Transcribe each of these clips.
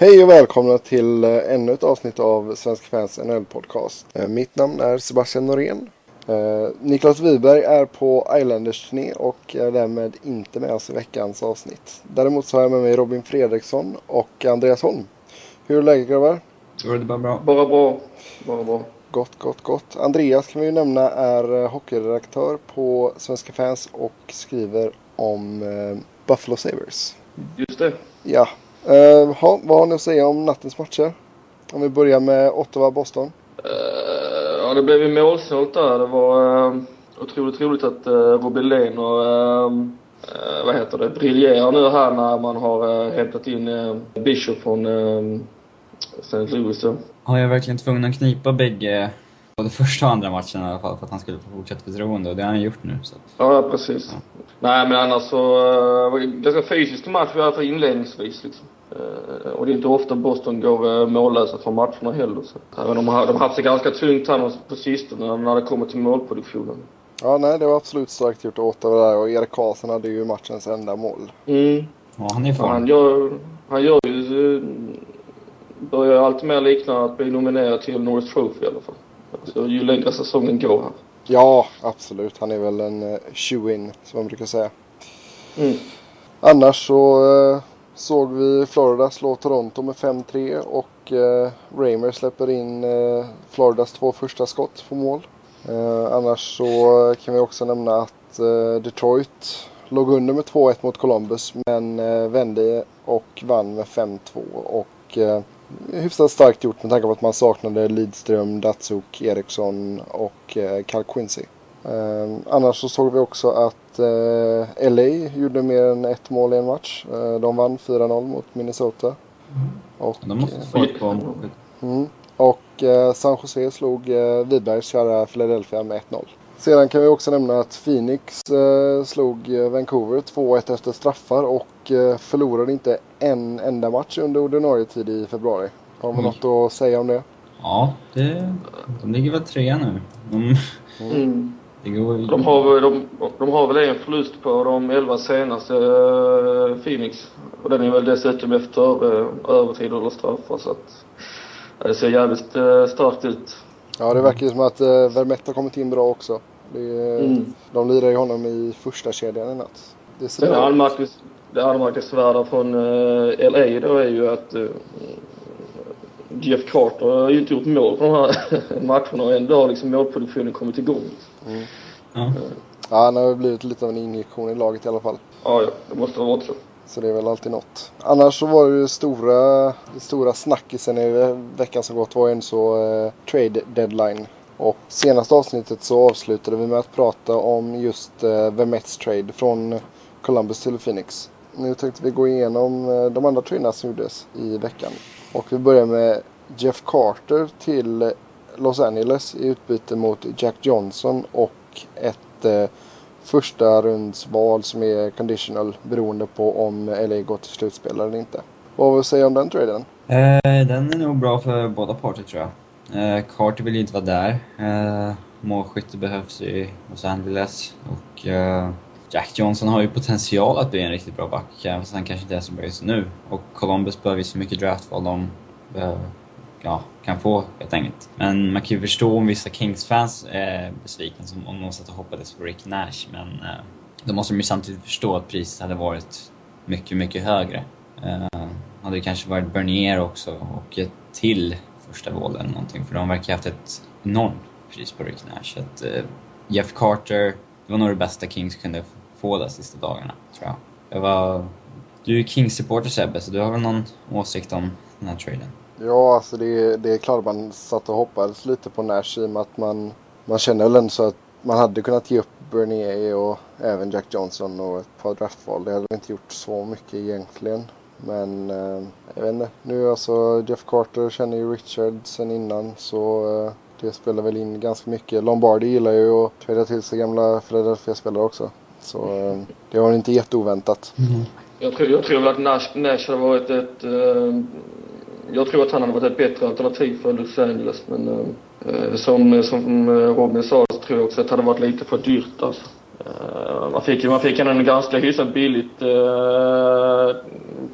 Hej och välkomna till eh, ännu ett avsnitt av Svenska fans NHL-podcast. Eh, Mitt namn är Sebastian Norén. Eh, Niklas Wiberg är på Islanders-turné och är därmed inte med oss i veckans avsnitt. Däremot så har jag med mig Robin Fredriksson och Andreas Holm. Hur är läget grabbar? Jo, det är bara bra. Bara bra. Bara bra. Gott, gott, gott. Andreas kan vi ju nämna är hockeyredaktör på Svenska fans och skriver om Buffalo Sabres. Just det. Ja, eh, ha, vad har ni att säga om nattens matcher? Om vi börjar med Ottawa-Boston. Eh, ja, det blev ju målsnålt där. Det var uh, otroligt roligt att uh, Robin Lehn och uh, vad heter det, briljerar nu här när man har hämtat in Bishop från St. Louis. Ja, jag är verkligen tvungen att knipa bägge både första och andra matchen i alla fall för att han skulle få fortsatt förtroende och det har han gjort nu. Så. Ja, precis. Ja. Nej, men annars så uh, var det en ganska fysisk match i alla fall inledningsvis liksom. Uh, och det är inte ofta Boston går uh, mållösa från matcherna heller. Så. Även de har de haft det ganska tungt här på sistone när det kommer till målproduktionen. Ja, nej, det var absolut starkt gjort åt det där och Erik Karlsson hade ju matchens enda mål. Mm. Ja, han är fan. Han gör, han gör ju, börjar allt mer likna att bli nominerad till Norris Trophy i alla fall. Så ju längre säsongen går här. Ja, absolut. Han är väl en uh, shoe-in, som man brukar säga. Mm. Annars så uh, såg vi Florida slå Toronto med 5-3 och eh, Raymer släpper in eh, Floridas två första skott på mål. Eh, annars så kan vi också nämna att eh, Detroit låg under med 2-1 mot Columbus men eh, vände och vann med 5-2 och eh, hyfsat starkt gjort med tanke på att man saknade Lidström, Datsuk, Eriksson och eh, Cal Quincy. Eh, annars så såg vi också att eh, LA gjorde mer än ett mål i en match. Eh, de vann 4-0 mot Minnesota. Mm. Och, de måste få ett på mm, Och eh, San Jose slog eh, Wibergs kära Philadelphia med 1-0. Sedan kan vi också nämna att Phoenix eh, slog eh, Vancouver 2-1 efter straffar och eh, förlorade inte en enda match under ordinarie tid i februari. Har man något att säga om det? Ja, det, de ligger väl trea nu. De, mm. Går, de, har, de, de har väl en förlust på de elva senaste uh, Phoenix. Och den är väl dessutom efter uh, övertid eller straffar så att det ser jävligt uh, starkt ut. Ja, det verkar ju som att uh, Vermette har kommit in bra också. Det, mm. De lirar ju honom i första kedjan i natt. Det ser det, anmärknings, det anmärkningsvärda från uh, LA då är ju att uh, Jeff Carter har ju inte gjort mål på de här matcherna och ändå har liksom målproduktionen kommit igång. Mm. Ja. ja, han har blivit lite av en injektion i laget i alla fall. Ja, ja, det måste ha varit så. Så det är väl alltid något. Annars så var det ju stora, det stora snackisen i veckan som gått var ju en så uh, trade deadline. Och senaste avsnittet så avslutade vi med att prata om just uh, Vermets trade från Columbus till Phoenix. Nu tänkte vi gå igenom uh, de andra traderna som gjordes i veckan. Och vi börjar med Jeff Carter till Los Angeles i utbyte mot Jack Johnson och ett eh, första rundsval som är conditional beroende på om LA går till slutspel eller inte. Vad vill du säga om den traden? Eh, den är nog bra för båda parter tror jag. Eh, Carter vill ju inte vara där. Eh, målskytte behövs i Los Angeles och eh, Jack Johnson har ju potential att bli en riktigt bra back, fast han kanske inte är så bra just nu. Och Columbus behöver ju så mycket draftval de behöver, ja, kan få helt enkelt. Men man kan ju förstå om vissa Kings-fans är besvikna som om de satt och hoppades på Rick Nash, men eh, då måste de ju samtidigt förstå att priset hade varit mycket, mycket högre. Eh, hade det kanske varit Bernier också och ett till första val eller någonting, för de verkar ha haft ett enormt pris på Rick Nash. Att, eh, Jeff Carter, det var nog det bästa Kings kunde få de sista dagarna, tror jag. jag var, du är Kings-supporter Sebbe, så du har väl någon åsikt om den här traden? Ja, alltså det, det är klart man satt och hoppades lite på Nash i och med att man, man känner väl ändå så att man hade kunnat ge upp Bernier och även Jack Johnson och ett par draftval. Det hade inte gjort så mycket egentligen. Men eh, jag vet inte. Nu alltså Jeff Carter känner ju Richard sen innan så eh, det spelar väl in ganska mycket. Lombardi gillar ju att träda till sig gamla Philadelphia-spelare också. Så eh, det var inte jätteoväntat. Mm. Jag, tror, jag tror att Nash, Nash hade varit ett... Jag tror att han hade varit ett bättre alternativ för Los Angeles. Men eh, eh som, eh, som eh, Robin sa så tror jag också att det hade varit lite för dyrt alltså. Uh, man fick, man fick en ganska hyfsat billigt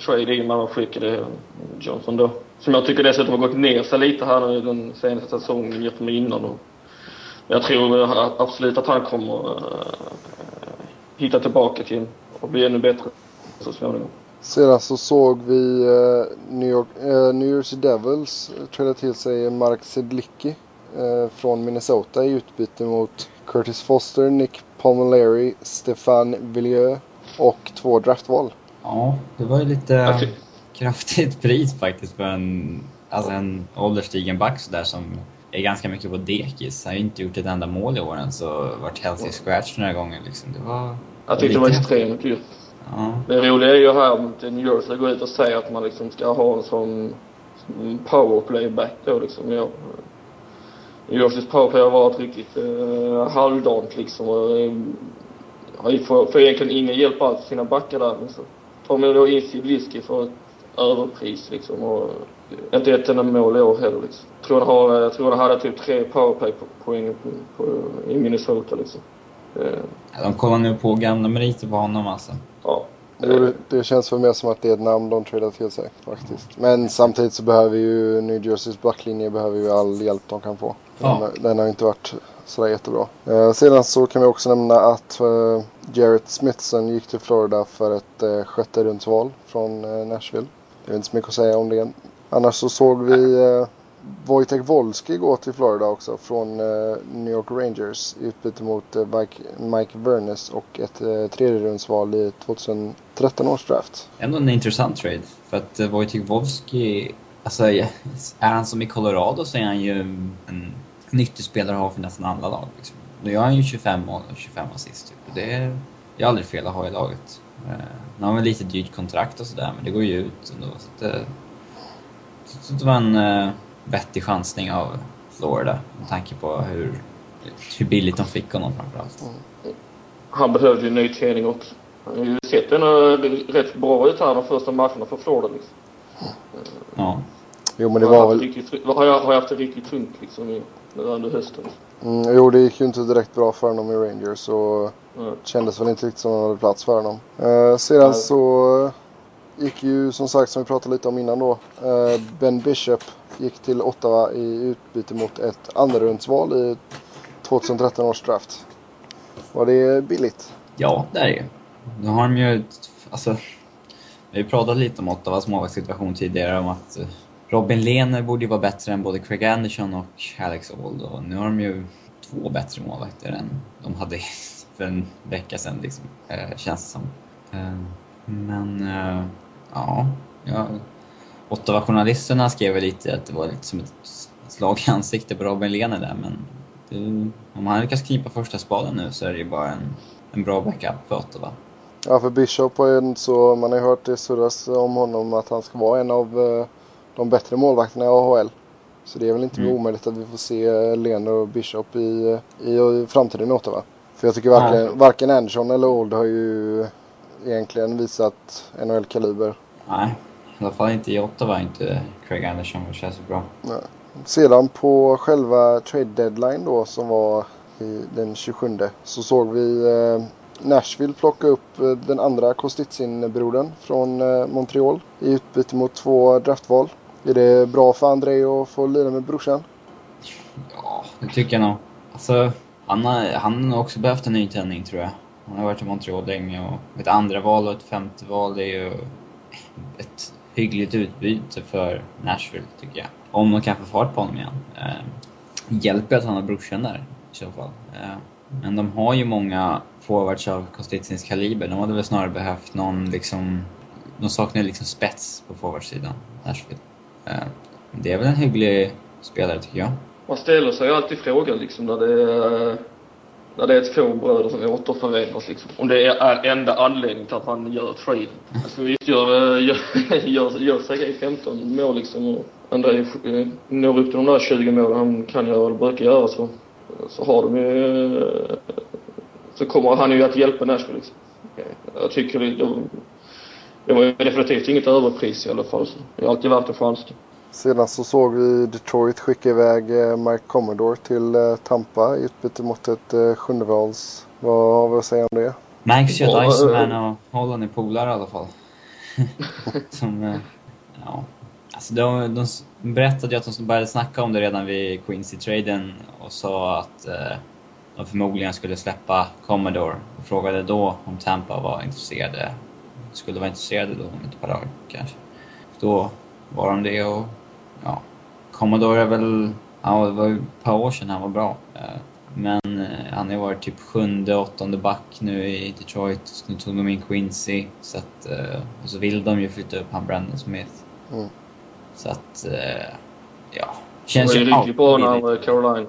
trade in, när man skickade Johnson då. Som jag tycker dessutom har gått ner sig lite här nu den senaste säsongen jämfört med innan. Och jag tror absolut att han kommer uh, hitta tillbaka till och bli ännu bättre så småningom. Sedan så såg vi uh, New, York, uh, New Jersey Devils träda till sig Mark Sedlicki från Minnesota i utbyte mot Curtis Foster, Nick Palmolari, Stefan Villieu och två draftval. Ja, det var ju lite kraftigt pris faktiskt för en, alltså en ålderstigen back där som är ganska mycket på dekis. Han har ju inte gjort ett enda mål i år än så varit healthy scratch några gånger liksom. Det var... Jag tyckte det var extremt dyrt. Ja. Det roliga är ju här att New Jersey går ut och säger att man liksom ska ha en sån powerplay-back då liksom. Ja. New Jerseys powerplay har varit riktigt uh, halvdant liksom. Och, uh, får, får egentligen ingen hjälp alls sina backar där. Men så tar man då in Sibliski för ett överpris liksom. Och inte ett enda mål i år heller liksom. Jag tror han, har, jag tror han hade typ tre powerplay-poäng i Minnesota liksom. Ja, de kollar nu på gamla meriter på honom alltså. Ja. Det, det känns för mig som att det är ett namn de trillar till sig faktiskt. Men samtidigt så behöver ju New Jerseys backlinje behöver ju all hjälp de kan få. Ja. Den, den har inte varit sådär jättebra. Eh, sedan så kan vi också nämna att eh, Jarrett Smithson gick till Florida för ett eh, sjätte rundsval från eh, Nashville. Det är inte så mycket att säga om det. Annars så såg vi eh, Wojtek Wolski gå till Florida också från eh, New York Rangers i utbyte mot eh, Mike Vernes och ett eh, tredjerumsval i 2013 års draft. Ändå en intressant trade för att eh, Wojtek Wolski, alltså är han som i Colorado så är han ju en nyttig spelare att ha för nästan alla lag. Liksom. Nu gör han ju 25 mål och 25 assist. Typ. Det är, det är aldrig fel att ha i laget. Eh, nu har han lite dyrt kontrakt och sådär men det går ju ut ändå. Så att, det, så det var en eh, vettig chansning av Florida med tanke på hur, hur billigt de fick honom framförallt. Mm. Han behövde ju ny träning också. Han har ju sett ändå rätt bra ut här de första matcherna för Florida liksom. Ja. Jo men det var väl... Riktigt, har, jag, har jag haft det riktigt tungt liksom i, under hösten. Mm, jo det gick ju inte direkt bra för honom i Rangers och mm. kändes väl inte riktigt som att han hade plats för honom. Eh, sedan så gick ju som sagt som vi pratade lite om innan då. Eh, ben Bishop gick till Ottawa i utbyte mot ett andrarumsval i 2013 års draft. Var det billigt? Ja, det är det ju. Nu har de ju... Alltså, vi har pratat lite om Ottawas målvaktssituation tidigare om att eh, Robin Lehner borde ju vara bättre än både Craig Anderson och Alex Old och nu har de ju två bättre målvakter än de hade för en vecka sedan liksom, eh, känns det som. Eh, men eh, ja, ja Ottawa-journalisterna skrev lite att det var lite som ett slag i ansiktet på Robin Lehner där men det, om han lyckas knipa första spaden nu så är det ju bara en, en bra backup för Ottawa. Ja, för Bishop har ju så, man har ju hört det surras om honom att han ska vara en av uh, de bättre målvakterna i AHL. Så det är väl inte mm. omöjligt att vi får se Lehner och Bishop i, i, i framtiden i Ottawa. För jag tycker varken, ja. varken Anderson eller Old har ju egentligen visat NHL-kaliber. Nej, i alla fall inte i Ottawa, inte Craig Anderson, det känns bra. Nej. Sedan på själva trade deadline då som var i den 27 så såg vi eh, Nashville plocka upp eh, den andra Kostitsin-brodern från eh, Montreal i utbyte mot två draftval. Är det bra för André att få lira med brorsan? Ja, det tycker jag nog. Alltså, han har, han har också behövt en nytändning tror jag. Han har varit i Montreal länge och ett andra val och ett femte val det är ju ett hyggligt utbyte för Nashville tycker jag. Om de kan få fart på honom igen. Eh, hjälper att han har brorsan där i så fall. Eh, men de har ju många forwards av Kostitsins kaliber. De hade väl snarare behövt någon liksom... De saknar liksom spets på forwardsidan, Nashville. Eh, det är väl en hygglig spelare tycker jag. Man ställer sig alltid frågan liksom när det är eh, när det är två bröder som återförenas liksom. Om det är enda anledningen till att man gör trade. Alltså visst eh, gör, gör, gör, gör Sergej 15 mål liksom och André eh, når upp till de där 20 målen han kan göra eller brukar göra så, så har de ju, eh, så kommer han ju att hjälpa Nashville liksom. Jag tycker det, det var definitivt inget överpris i alla fall. Så det är alltid värt en chans. Typ. Sedan så såg vi Detroit skicka iväg eh, Mike Commodore till eh, Tampa i utbyte mot ett eh, sjundevals. Vad har vi att säga om det? Max kör Iceman och Holland är polare i alla fall. som, ja. Alltså de, de berättade ju att de började snacka om det redan vid Quincy-traden och sa att eh, de förmodligen skulle släppa Commodore och frågade då om Tampa var intresserade, skulle vara intresserade då om ett par dagar kanske. Då var de det och ja, Commodore är väl, ja det var ju ett par år sedan han var bra. Eh, men eh, han har varit typ sjunde, åttonde back nu i Detroit. Nu tog de in Quincy. Så att, eh, och så vill de ju flytta upp han Brandon Smith. Mm. Så att, ja. Han Känns var ju ju riktigt bra när han var i Carolina.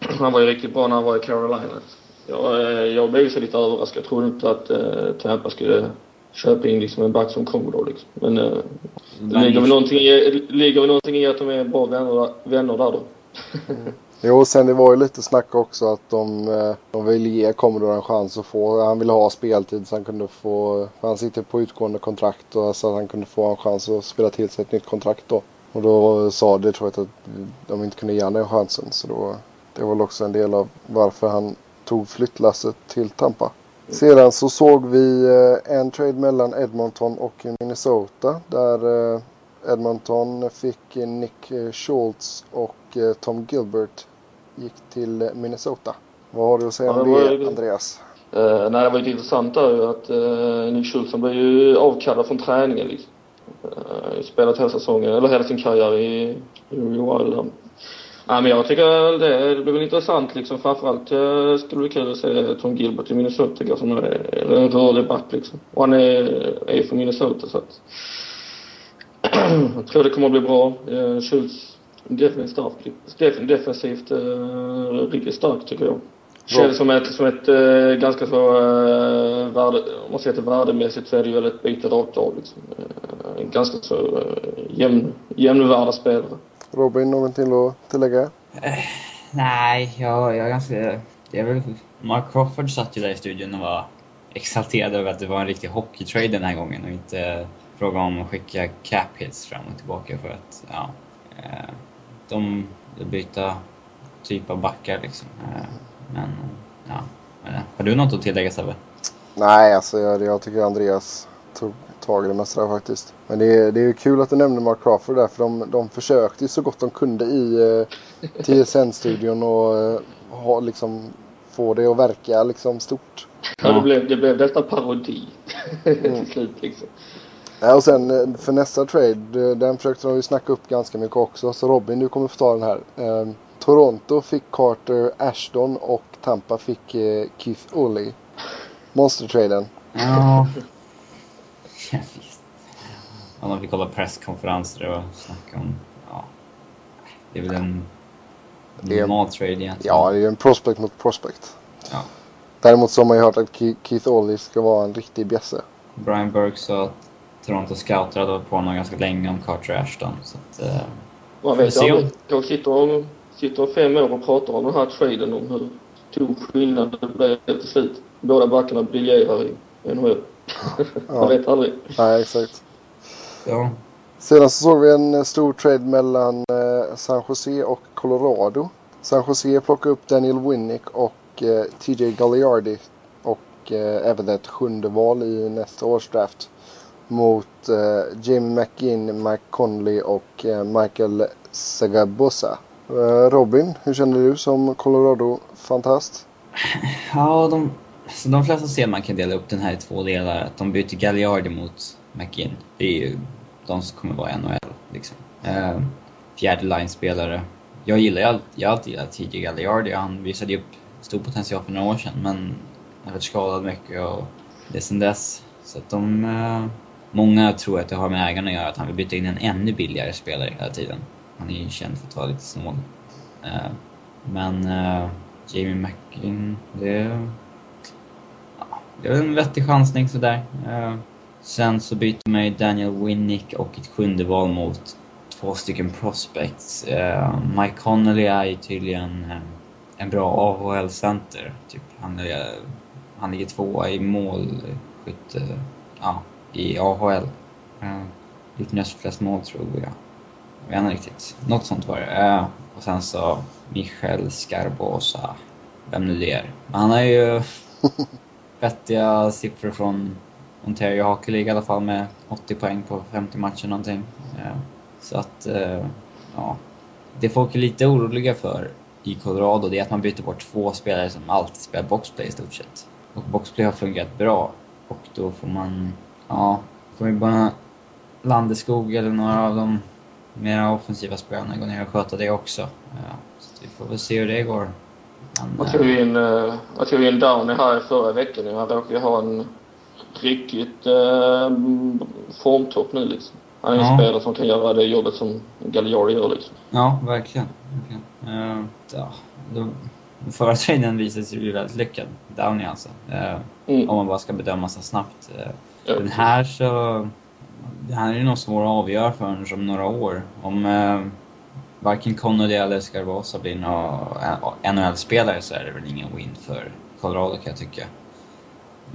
Han var ju riktigt bra när han var i Carolina. Jag, jag blev så lite överraskad. Jag trodde inte att Tampa skulle köpa in liksom en back som Commodore liksom. Men uh, det ligger väl, någonting i, ligger väl någonting i att de är bra vänner, vänner där då. Jo, sen det var ju lite snack också att de, eh, de vill ge Commodore en chans att få, han ville ha speltid så han kunde få, han sitter på utgående kontrakt och så att han kunde få en chans att spela till sig ett nytt kontrakt då. Och då sa Detroit att de inte kunde ge honom den chansen så då, det var väl också en del av varför han tog flyttlasset till Tampa. Sedan så såg vi eh, en trade mellan Edmonton och Minnesota där eh, Edmonton fick Nick Schultz och Tom Gilbert gick till Minnesota. Vad har du att säga Ja, om det var det, ju- Andreas? Uh, nej, det var lite intressant där att uh, Nick Schultz blev ju avkallad från träningen liksom. Uh, spelat hela säsongen, eller hela sin karriär i, i Nej, men jag tycker det, det blir väl intressant liksom. Framförallt skulle det bli kul att se Tom Gilbert i Minnesota tycker jag, som är en rörlig back liksom. Och han är, är från Minnesota så att jag tror det kommer att bli bra. Uh, Schultz defensivt defensivt uh, riktigt stark tycker jag. Känns som ett, som ett eh, ganska så uh, värde, om man ser till värdemässigt så är det ju ett byte rakt av liksom. En ganska så uh, jämn, jämnvärda spelare. Robin, någonting att tillägga? Nej, jag, jag är ganska... Det är väl... Mark Crawford satt ju där i studion och var exalterad över att det var en riktig hockeytrade den här gången och inte fråga om att skicka cap hits fram och tillbaka för att, ja... Eh, de byta typ av backar liksom. Eh, men, ja. Eh, Har du något att tillägga Sebbe? Nej, alltså jag, jag tycker Andreas tog tag i det mesta där faktiskt. Men det, är- det är ju kul att du nämnde Mark Crawford där för de, de försökte ju så gott de kunde i eh, TSN-studion och eh, ha, liksom, få det att verka liksom stort. Ja. Det, blev, det blev nästan parodi till slut liksom. Ja, och sen eh, för nästa trade, eh, den försökte de ju snacka upp ganska mycket också. Så Robin, du kommer få ta den här. Eh, Toronto fick Carter Ashton och Tampa fick eh, Keith Oley. Monster-traden. Ja. Ja, de fick hålla presskonferenser och snacka om... Ja. Det är väl en Det är- normal trade egentligen. Ja, det är ju en prospect mot prospect. Ja. Däremot så har man ju hört att Ke- Keith Oley ska vara en riktig bjässe. Brian Burke sa att Toronto scouter hade hållit på honom ganska länge om Carter Ashton. Så att, eh, Man Vi vet om-. Jag sitter om, sitter om fem år och pratar om den här traden om hur stor skillnad det blev till slut. Båda backarna briljerar i NHL. Man Ja, vet aldrig. nej, exakt. Ja. Sedan så såg vi en eh, stor trade mellan eh, San Jose och Colorado. San Jose plockade upp Daniel Winnick och eh, TJ Galliardi och även ett sjunde val i nästa års draft mot eh, Jamie McGinn, Mike Conley och eh, Michael Sagabosa. Eh, Robin, hur känner du som Colorado-fantast? Ja, de, de flesta ser man kan dela upp den här i två delar. Att de byter Galliardi mot McGinn. Det är ju de som kommer vara i NHL. Liksom. Eh, fjärde line-spelare. Jag gillar ju allt, jag har alltid gillat TJ Galliardi. Han visade ju upp stor potential för några år sedan men han har varit skadad mycket och det är sen dess. Så att de... Eh, många tror att det har med ägarna att göra, att han vill byta in en ännu billigare spelare hela tiden. Han är ju känd för att vara lite snål. Eh, men eh, Jamie McGinn, det... Ja, det är väl en vettig chansning sådär. Eh, sen så byter man ju Daniel Winnick och ett sjunde val mot två stycken prospects. Eh, Mike Connolly är ju tydligen eh, en bra AHL-center. Typ, han, är, han ligger tvåa i målskytte ja, i AHL. Eh, gjort näst flest mål tror jag. Jag vet inte riktigt. Något sånt var det. Eh, och sen så Michel Scarbosa. Vem nu det är. Men han har ju vettiga siffror från Ontario Hockey League i alla fall med 80 poäng på 50 matcher någonting. Eh, så att, eh, ja. Det folk är lite oroliga för i Colorado det är att man byter bort två spelare som alltid spelar boxplay i stort sett. Och boxplay har fungerat bra och då får man, ja, får ju bara Landeskog eller några av de mera offensiva spelarna gå ner och sköta det också. Ja, så vi får väl se hur det går. Man tog ju in, man tog in Downey här förra veckan. Han råkar ju ha en riktigt uh, formtopp nu liksom. Han är ja. en spelare som kan göra det jobbet som Gagliari gör liksom. Ja, verkligen. verkligen. Uh, ja, då, förra traden visade sig ju väldigt lyckad. Downey alltså. Uh, mm. Om man bara ska bedöma så snabbt. Uh, ja. Den här så... Det här är ju nog svår att avgöra förrän om några år. Om uh, varken Connolly eller Scarbosa blir några NHL-spelare så är det väl ingen win för Colorado kan jag tycka.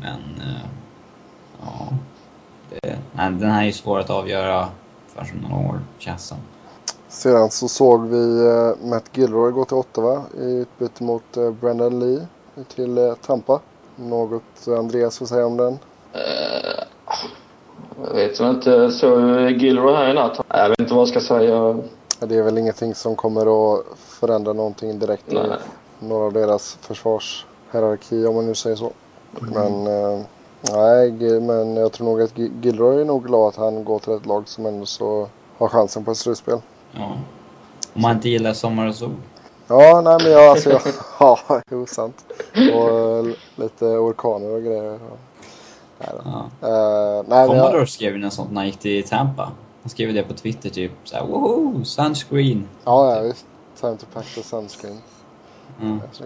Men... ja det, nej, den här är ju svår att avgöra förrän om några år, känns som. Sedan så såg vi uh, Matt Gilroy gå till Ottawa i utbyte mot uh, Brendan Lee till uh, Tampa. Något Andreas vill säga om den? jag vet inte. Så Gilroy här i natt. Jag vet inte vad jag ska säga. Det är väl ingenting som kommer att förändra någonting direkt Nej. i några av deras försvarshierarki om man nu säger så. Mm. Men Nej, men jag tror nog att Gilroy är nog glad att han går till ett lag som ändå så har chansen på ett slutspel. Ja. Om man inte gillar sommar och sol. Ja, nej men jag, alltså, jag, ja, jo sant. Och uh, lite orkaner och grejer. Nej. Ja. Uh, nej, Commodore jag... skrev ju något sånt när han gick till Tampa. Han skrev det på Twitter typ såhär woho, sunscreen. Ja, ja visst. Time to pack the sunscreen. Mm. Ja,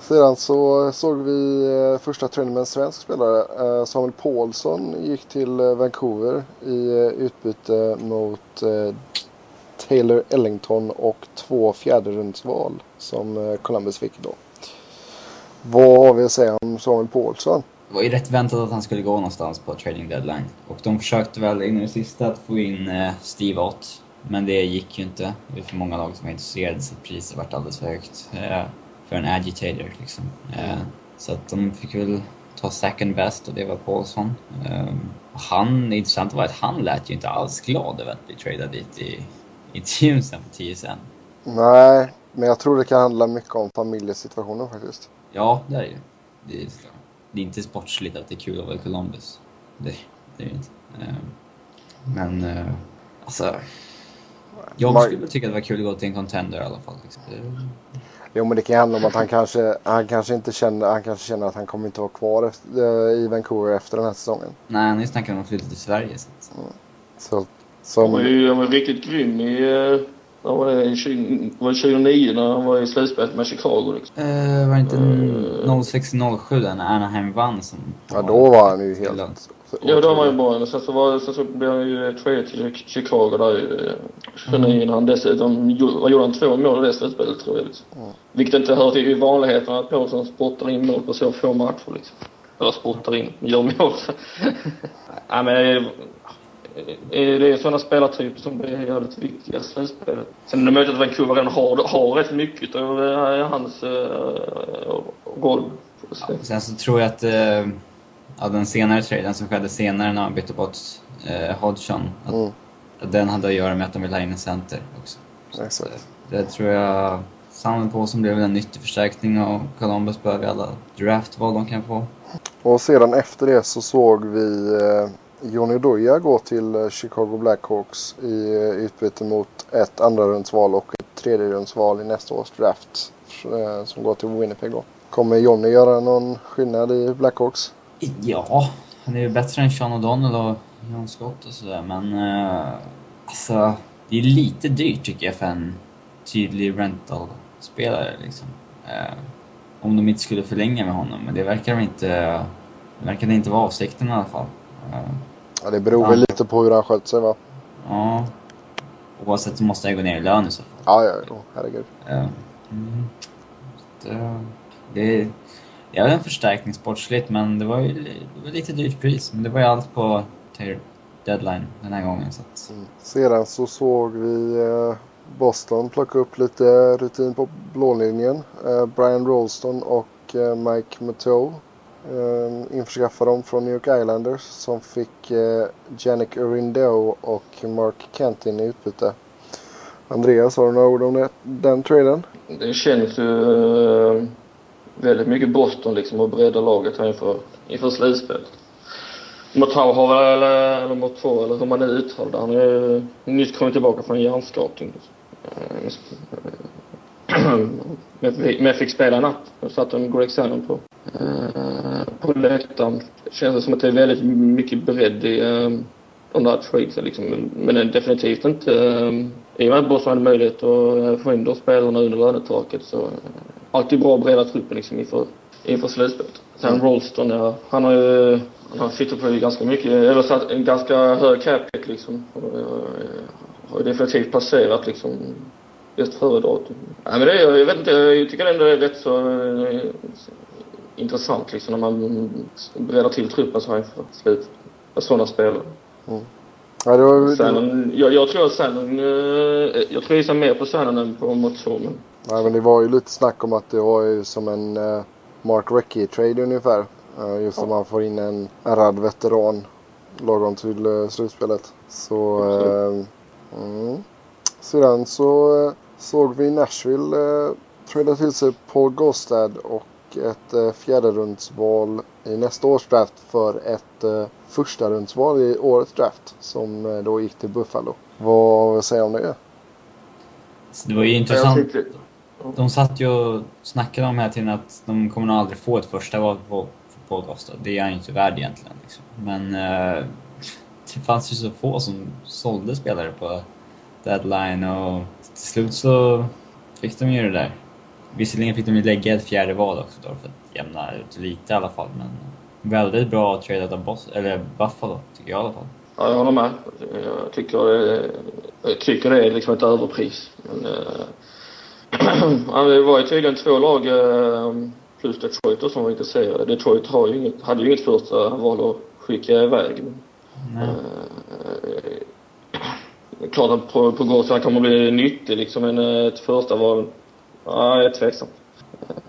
sedan så eh, såg vi eh, första träningen med en svensk spelare. Eh, Samuel Paulsson gick till Vancouver i utbyte mot Taylor Ellington och två fjärderumsval som Columbus fick då. Vad har vi att säga om Samuel Paulsson? Det var ju rätt väntat att han skulle gå någonstans på trading deadline. Och de försökte väl in i det sista att få in Steve Ott. Men det gick ju inte. Det är för många lag som var intresserade så priset vart alldeles för högt för en agitator liksom. Eh, så att de fick väl ta second best och det var Paulsson. Eh, han, det intressanta var att han lät ju inte alls glad över att bli tradad dit i intervjun sen på TSN. Nej, men jag tror det kan handla mycket om familjesituationen faktiskt. Ja, det är det ju. Det är, det är inte sportsligt att det är kul att vara i Columbus. Det, det är det inte. Eh, men, alltså... Jag skulle tycka att det var kul att gå till en contender i alla fall. Liksom. Jo men det kan handla om att han kanske, han kanske inte känner, han kanske känner att han kommer inte vara kvar efter, eh, i Vancouver efter den här säsongen. Nej, han är snackat om att flytta till Sverige. Så. Mm. så som... Han var ju han var riktigt grym i, uh, var det, 20, var 2009 när han var i slutspelet med Chicago liksom. Uh, var det inte uh, 06-07 när Anaheim vann som... Ja då var han ju helt... Ja, då var ju bra. Sen så, var, sen så blev han ju traded till Chicago där 29 mm. han dessutom, gjorde han, två mål i det slutspelet tror jag liksom. Mm. Vilket inte hör till vanligheten att Paulsson spottar in mål på så få matcher liksom. Eller spottar in, gör mål. Nej men det är sådana spelartyper som blir jävligt viktiga i slutspelet. Sen är det möjligt att Vancouver redan har, har rätt mycket av hans uh, roll. Ja, sen så tror jag att uh, ja, den senare traden som skedde senare när han bytte bort uh, Hodgson, att, mm. att den hade att göra med att de ville ha in en center också. Exakt. Att, det tror jag på som blev en nyttig förstärkning och Columbus behöver alla draftval de kan få. Och sedan efter det så såg vi eh, Johnny Doja gå till eh, Chicago Blackhawks i eh, utbyte mot ett andra rundsval och ett tredje rundsval i nästa års draft eh, som går till Winnipeg då. Kommer Johnny göra någon skillnad i Blackhawks? Ja, han är ju bättre än Sean O'Donnell och John Scott och sådär men uh, alltså det är lite dyrt tycker jag för en tydlig rental-spelare liksom. Uh, om de inte skulle förlänga med honom men det verkar de inte, det verkar inte vara avsikten i alla fall. Uh, Ja, det beror väl lite på hur han skött sig va? Ja. Oavsett så måste jag gå ner i lön i så fall. Ja, ja, ja. herregud. Ja. Mm. Det, det, det är väl en förstärkning sportsligt, men det var ju det var lite dyrt pris. Men det var ju allt på deadline den här gången. Så att... mm. Sedan så såg vi eh, Boston plocka upp lite rutin på blålinjen. Eh, Brian Rolston och eh, Mike Mateau eh, införskaffa dem från New York Islanders som fick eh, Janik Urindo och Mark Kentin i utbyte. Andreas, har du några ord om det, den traden? Det känns ju väldigt mycket Boston liksom och bredda laget här inför, inför slutspelet. Motau har väl, eller, eller Motau, eller hur man nu uttalar det, han har ju nyss kommit tillbaka från hjärnskakning. Men fick spela i natt. Jag satt en Greg Shannon på, eh, på läktaren. Känns Det som att det är väldigt mycket bredd i eh, de där tradesen liksom. Men definitivt inte... Eh, I och med att Boston hade möjlighet att få in de spelarna under lönetaket så alltid bra att bredda truppen liksom inför, inför slutspelet. Sen mm. Rolston, ja, han har ju han sitter på ganska mycket, eller satt en ganska hög cap liksom. Och, har ju definitivt passerat liksom just före datum. Ja, men det, jag vet inte, jag tycker ändå det är rätt så eh, intressant liksom när man breddar till truppen så här inför slutet. Med sådana spelare. Mm. Ja, det var, Shannon, jag, jag tror att Shannon, eh, jag tror jag mer på Shannon än på Motsou men. Nej men det var ju lite snack om att det var ju som en uh, Mark Recchi-trade ungefär. Uh, just om man får in en, en rad veteran lagom till slutspelet. Så, uh, mm. Sedan så såg vi Nashville eh, trada till sig Paul Gostad och ett eh, fjärderundsval i nästa års draft för ett eh, första rundsval i årets draft som eh, då gick till Buffalo. Vad säger du om det? Det var ju intressant. De satt ju och snackade om här tiden att de kommer nog aldrig få ett första val på Paul Gostad. Det är han ju inte värd egentligen. Liksom. Men eh, det fanns ju så få som sålde spelare på deadline och till slut så fick de ju det där. Visserligen fick de ju lägga ett fjärde val också då för att jämna ut lite i alla fall, men väldigt bra tradat av Boss, eller Buffalo, tycker jag i alla fall. Ja, jag håller med. Jag tycker, jag tycker det är liksom ett överpris. Men, äh, det var ju tydligen två lag äh, plus Detroit som var intresserade. Detroit har ju inget, hade ju inget första val att skicka iväg. Nej. Äh, klart att på, på Gotland kommer bli nyttig liksom, men ett första val, ja, jag är tveksam.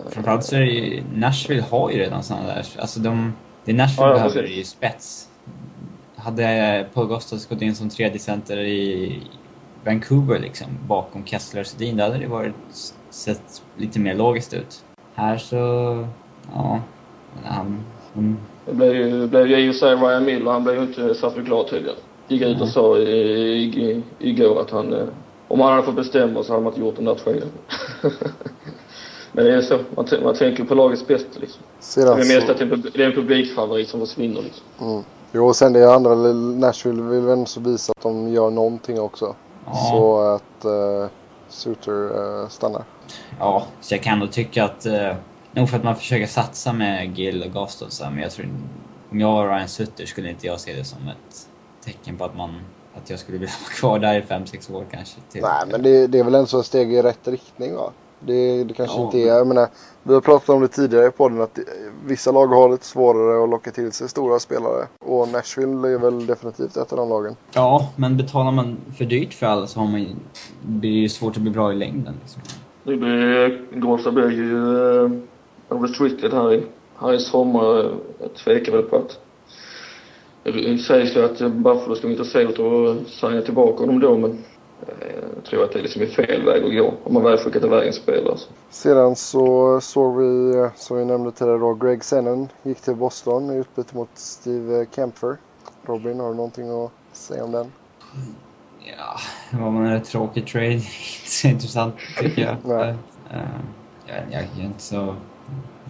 Framförallt så är det ju, Nashville har ju redan sådana där, alltså de, det Nashville ja, behöver är ju spets. Hade Paul Gostas gått in som tredje center i Vancouver liksom, bakom Kessler och Sedin, då hade det varit, sett lite mer logiskt ut. Här så, ja, han... han... Det blev ju, blev ju i och för sig Ryan Miller, han blev ju inte särskilt glad tydligen gick ut och sa igår att han, eh, om han hade fått bestämma så hade man inte gjort den där traden. Men det är så, man, man tänker på lagets bästa liksom. Sedan det är mest att det är en publikfavorit som försvinner liksom. Mm. Jo, och sen det andra, Nashville vill väl så visa att de gör någonting också. Ja. Så att uh, Suter uh, stannar. Ja, så jag kan nog tycka att, uh, nog för att man försöker satsa med Gill och Gustafsson, men jag tror, om jag var Ryan Sutter skulle inte jag se det som ett tecken på att man att jag skulle vilja vara kvar där i 5-6 år kanske. Till. Nej, men det, det är väl ändå ett steg i rätt riktning va? Det, det kanske ja, inte är, jag menar, vi har pratat om det tidigare i podden att vissa lag har lite svårare att locka till sig stora spelare. Och Nashville är väl definitivt ett av de lagen. Ja, men betalar man för dyrt för alla så har man ju, blir det ju svårt att bli bra i längden. Liksom. Det blir, Gårsta blir ju uh, restricted här i, här i sommar. Jag tvekar väl på att det sägs ju att Buffalo ska vara intresserat av att signa tillbaka honom då, men eh, jag tror att det liksom är fel väg att gå om man väl skickat iväg en spelare. Sedan så såg vi, som vi nämnde tidigare då, Greg Sennon gick till Boston i utbyte mot Steve Kempfer. Robin, har du någonting att säga om den? Ja, det var en tråkig trade. inte så intressant tycker jag. Nej. Uh, jag, jag har inte så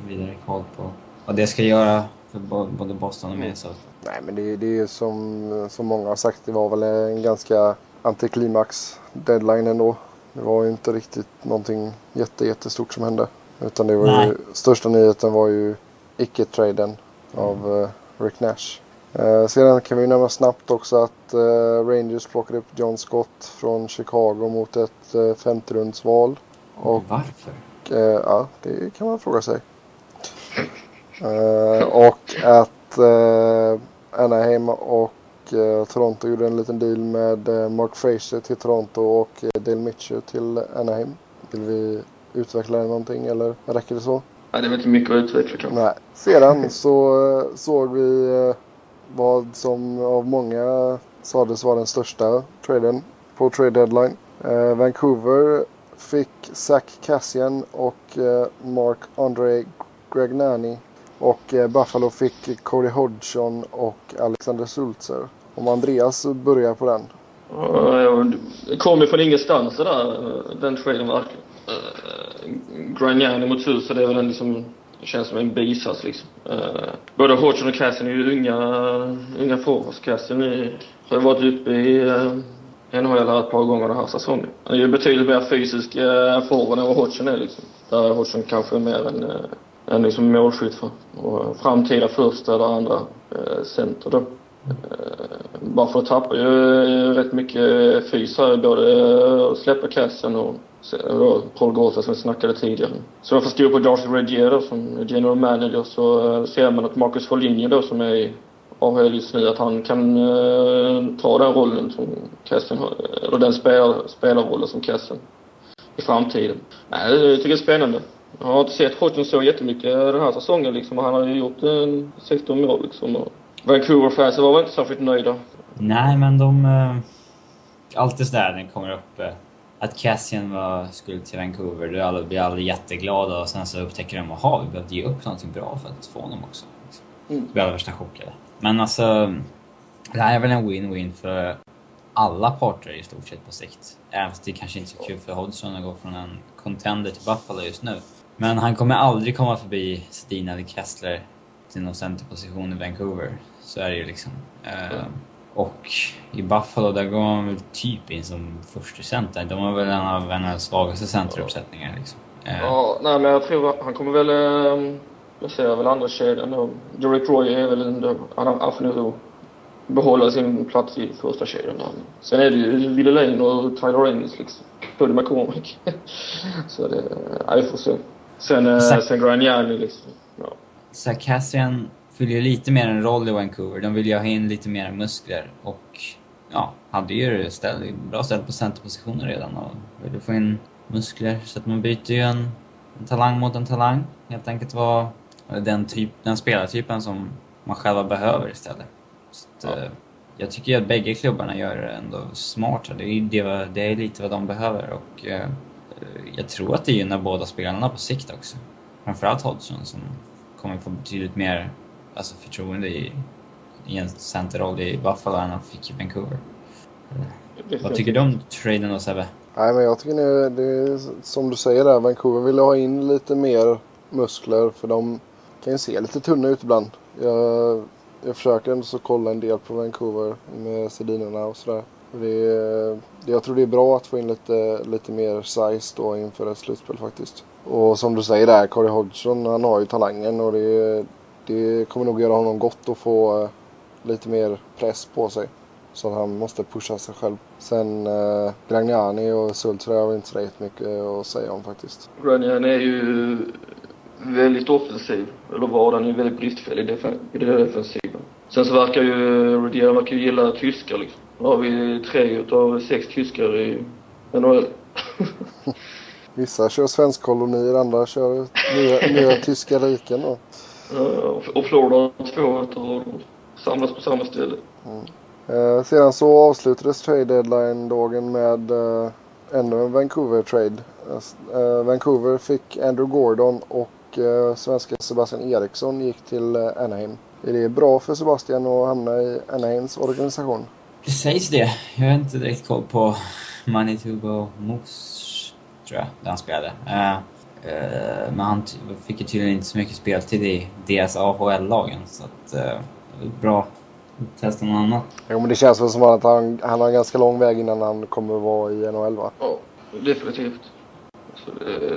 vidare koll på vad det ska göra för både Boston och Minnesota. Nej, men det, det är som, som många har sagt, det var väl en ganska antiklimax deadline ändå. Det var ju inte riktigt någonting jätte, jättestort som hände. Utan det var Nej. ju, största nyheten var ju icke-traden av uh, Rick Nash. Uh, sedan kan vi nämna snabbt också att uh, Rangers plockade upp John Scott från Chicago mot ett uh, 50-rundsval. Och, Varför? ja, det kan man fråga sig. och att Anaheim och eh, Toronto gjorde en liten deal med eh, Mark Fraser till Toronto och eh, Dale Mitchell till Anaheim. Vill vi utveckla det någonting eller räcker det så? Nej, det är inte mycket att utveckla kanske. Nej. Sedan så såg vi vad som av många sades vara den största traden på trade deadline. Eh, Vancouver fick Zach Cassian och eh, Mark Andre Gragnani. Och eh, Buffalo fick Cody Hodgson och Alexander Sulzer. Om Andreas börjar på den. Det kom ju från ingenstans det där, eh, den traden verkligen. Eh, uh, mot Sulzer, det är väl en liksom, det känns som en bisats liksom. Uh, både Hodgson och Cassian är ju unga, unga forwards. Cassian har ju varit uppe i uh, NHL här ett par gånger den här säsongen. Han är ju betydligt mer fysisk uh, forward än vad Hodgson är liksom. Där är Hodgson kanske mer en, uh, en liksom målskytt för. Och framtida första eller andra eh, center då. Eh, bara för att ju rätt mycket fys här, både släpper släppa kassen och då Paul Gorta som vi snackade tidigare. Så jag förstod på Darcy Regier då, som general manager så ser man att Marcus Foligno då som är i AHL just nu att han kan ta den rollen som Kassen har, eller den spelar, spelarrollen som Kassen i framtiden. Nej, jag tycker det är spännande. Jag har inte sett Hodgson så jättemycket den här säsongen liksom. Han har ju gjort en 16 mål liksom. Och Vancouver-fansen var väl inte särskilt nöjda. Nej, men de... Eh, alltid sådär när det kommer upp eh, att Cassian var, skulle till Vancouver, då alla, blir alla jätteglada och sen så upptäcker de att vi behövde ge upp någonting bra för att få honom också. Liksom. Mm. Då blir alla värsta chockade. Men alltså, det här är väl en win-win för alla parter i stort sett på sikt. Även fast det kanske inte är så kul för Hodgson att gå från en contender till Buffalo just nu. Men han kommer aldrig komma förbi Sedin eller Kessler till någon centerposition i Vancouver. Så är det ju liksom. Uh, och i Buffalo, där går man väl typ in som första center. De har väl en av NHLs svagaste centeruppsättningar liksom. Uh, ja, nej men jag tror han kommer väl... Uh, jag ser väl andra kedjan då. Derek Roy är väl ändå... Han får nog behålla sin plats i första kedjan. Sen är det ju Ville Lane och Tyler Ennis liksom. Cody McCormick. så det... Ja, vi får se. Sen, uh, sen Graniani liksom. Ja. Sarkassian fyller ju lite mer en roll i Vancouver. De vill ju ha in lite mer muskler och ja, hade ju ställ, bra ställt på centerpositionen redan och vill få in muskler. Så att man byter ju en, en talang mot en talang. Helt enkelt vara den, typ, den spelartypen som man själva behöver istället. Så att, ja. Jag tycker ju att bägge klubbarna gör det ändå smart. Det är, det, det är lite vad de behöver och eh, jag tror att det gynnar båda spelarna på sikt också. Framförallt Hodgson som kommer få betydligt mer alltså, förtroende i, i en centerroll i Buffalo än han fick i Vancouver. Vad tycker du om traden då Sebbe? Nej men jag tycker det, det är som du säger där, Vancouver vill ha in lite mer muskler för de kan ju se lite tunna ut ibland. Jag, jag försöker ändå så kolla en del på Vancouver med Sedinerna och sådär. Det, eh, det, jag tror det är bra att få in lite, lite mer size då inför ett slutspel faktiskt. Och som du säger där, Kari Hodgson, han har ju talangen och det, det kommer nog göra honom gott att få eh, lite mer press på sig. Så att han måste pusha sig själv. Sen eh, Gragnani och Sultra har vi inte så mycket att säga om faktiskt. Gragnani är ju väldigt offensiv. Eller var han ju väldigt bristfällig i det defensiva. Sen så verkar ju Rudier verkar ju gilla tyskar liksom. Nu har vi tre utav sex tyskar i NHL. Vissa kör svenskkolonier, andra kör nya, nya tyska riken då. och Florida två utav samlas på samma ställe. Mm. Eh, sedan så avslutades trade deadline-dagen med eh, ännu en Vancouver-trade. Eh, Vancouver fick Andrew Gordon och eh, svenska Sebastian Eriksson gick till eh, Anaheim. Är det bra för Sebastian att hamna i Anaheims organisation? Det sägs det. Jag har inte direkt koll på Manitoba Moose, tror jag, där han spelade. Uh, uh, men han fick ju tydligen inte så mycket speltid i deras AHL-lagen, så att... Uh, bra att testa något annat. Jo, men det känns väl som att han, han har en ganska lång väg innan han kommer att vara i NHL, va? Ja, definitivt. Så det,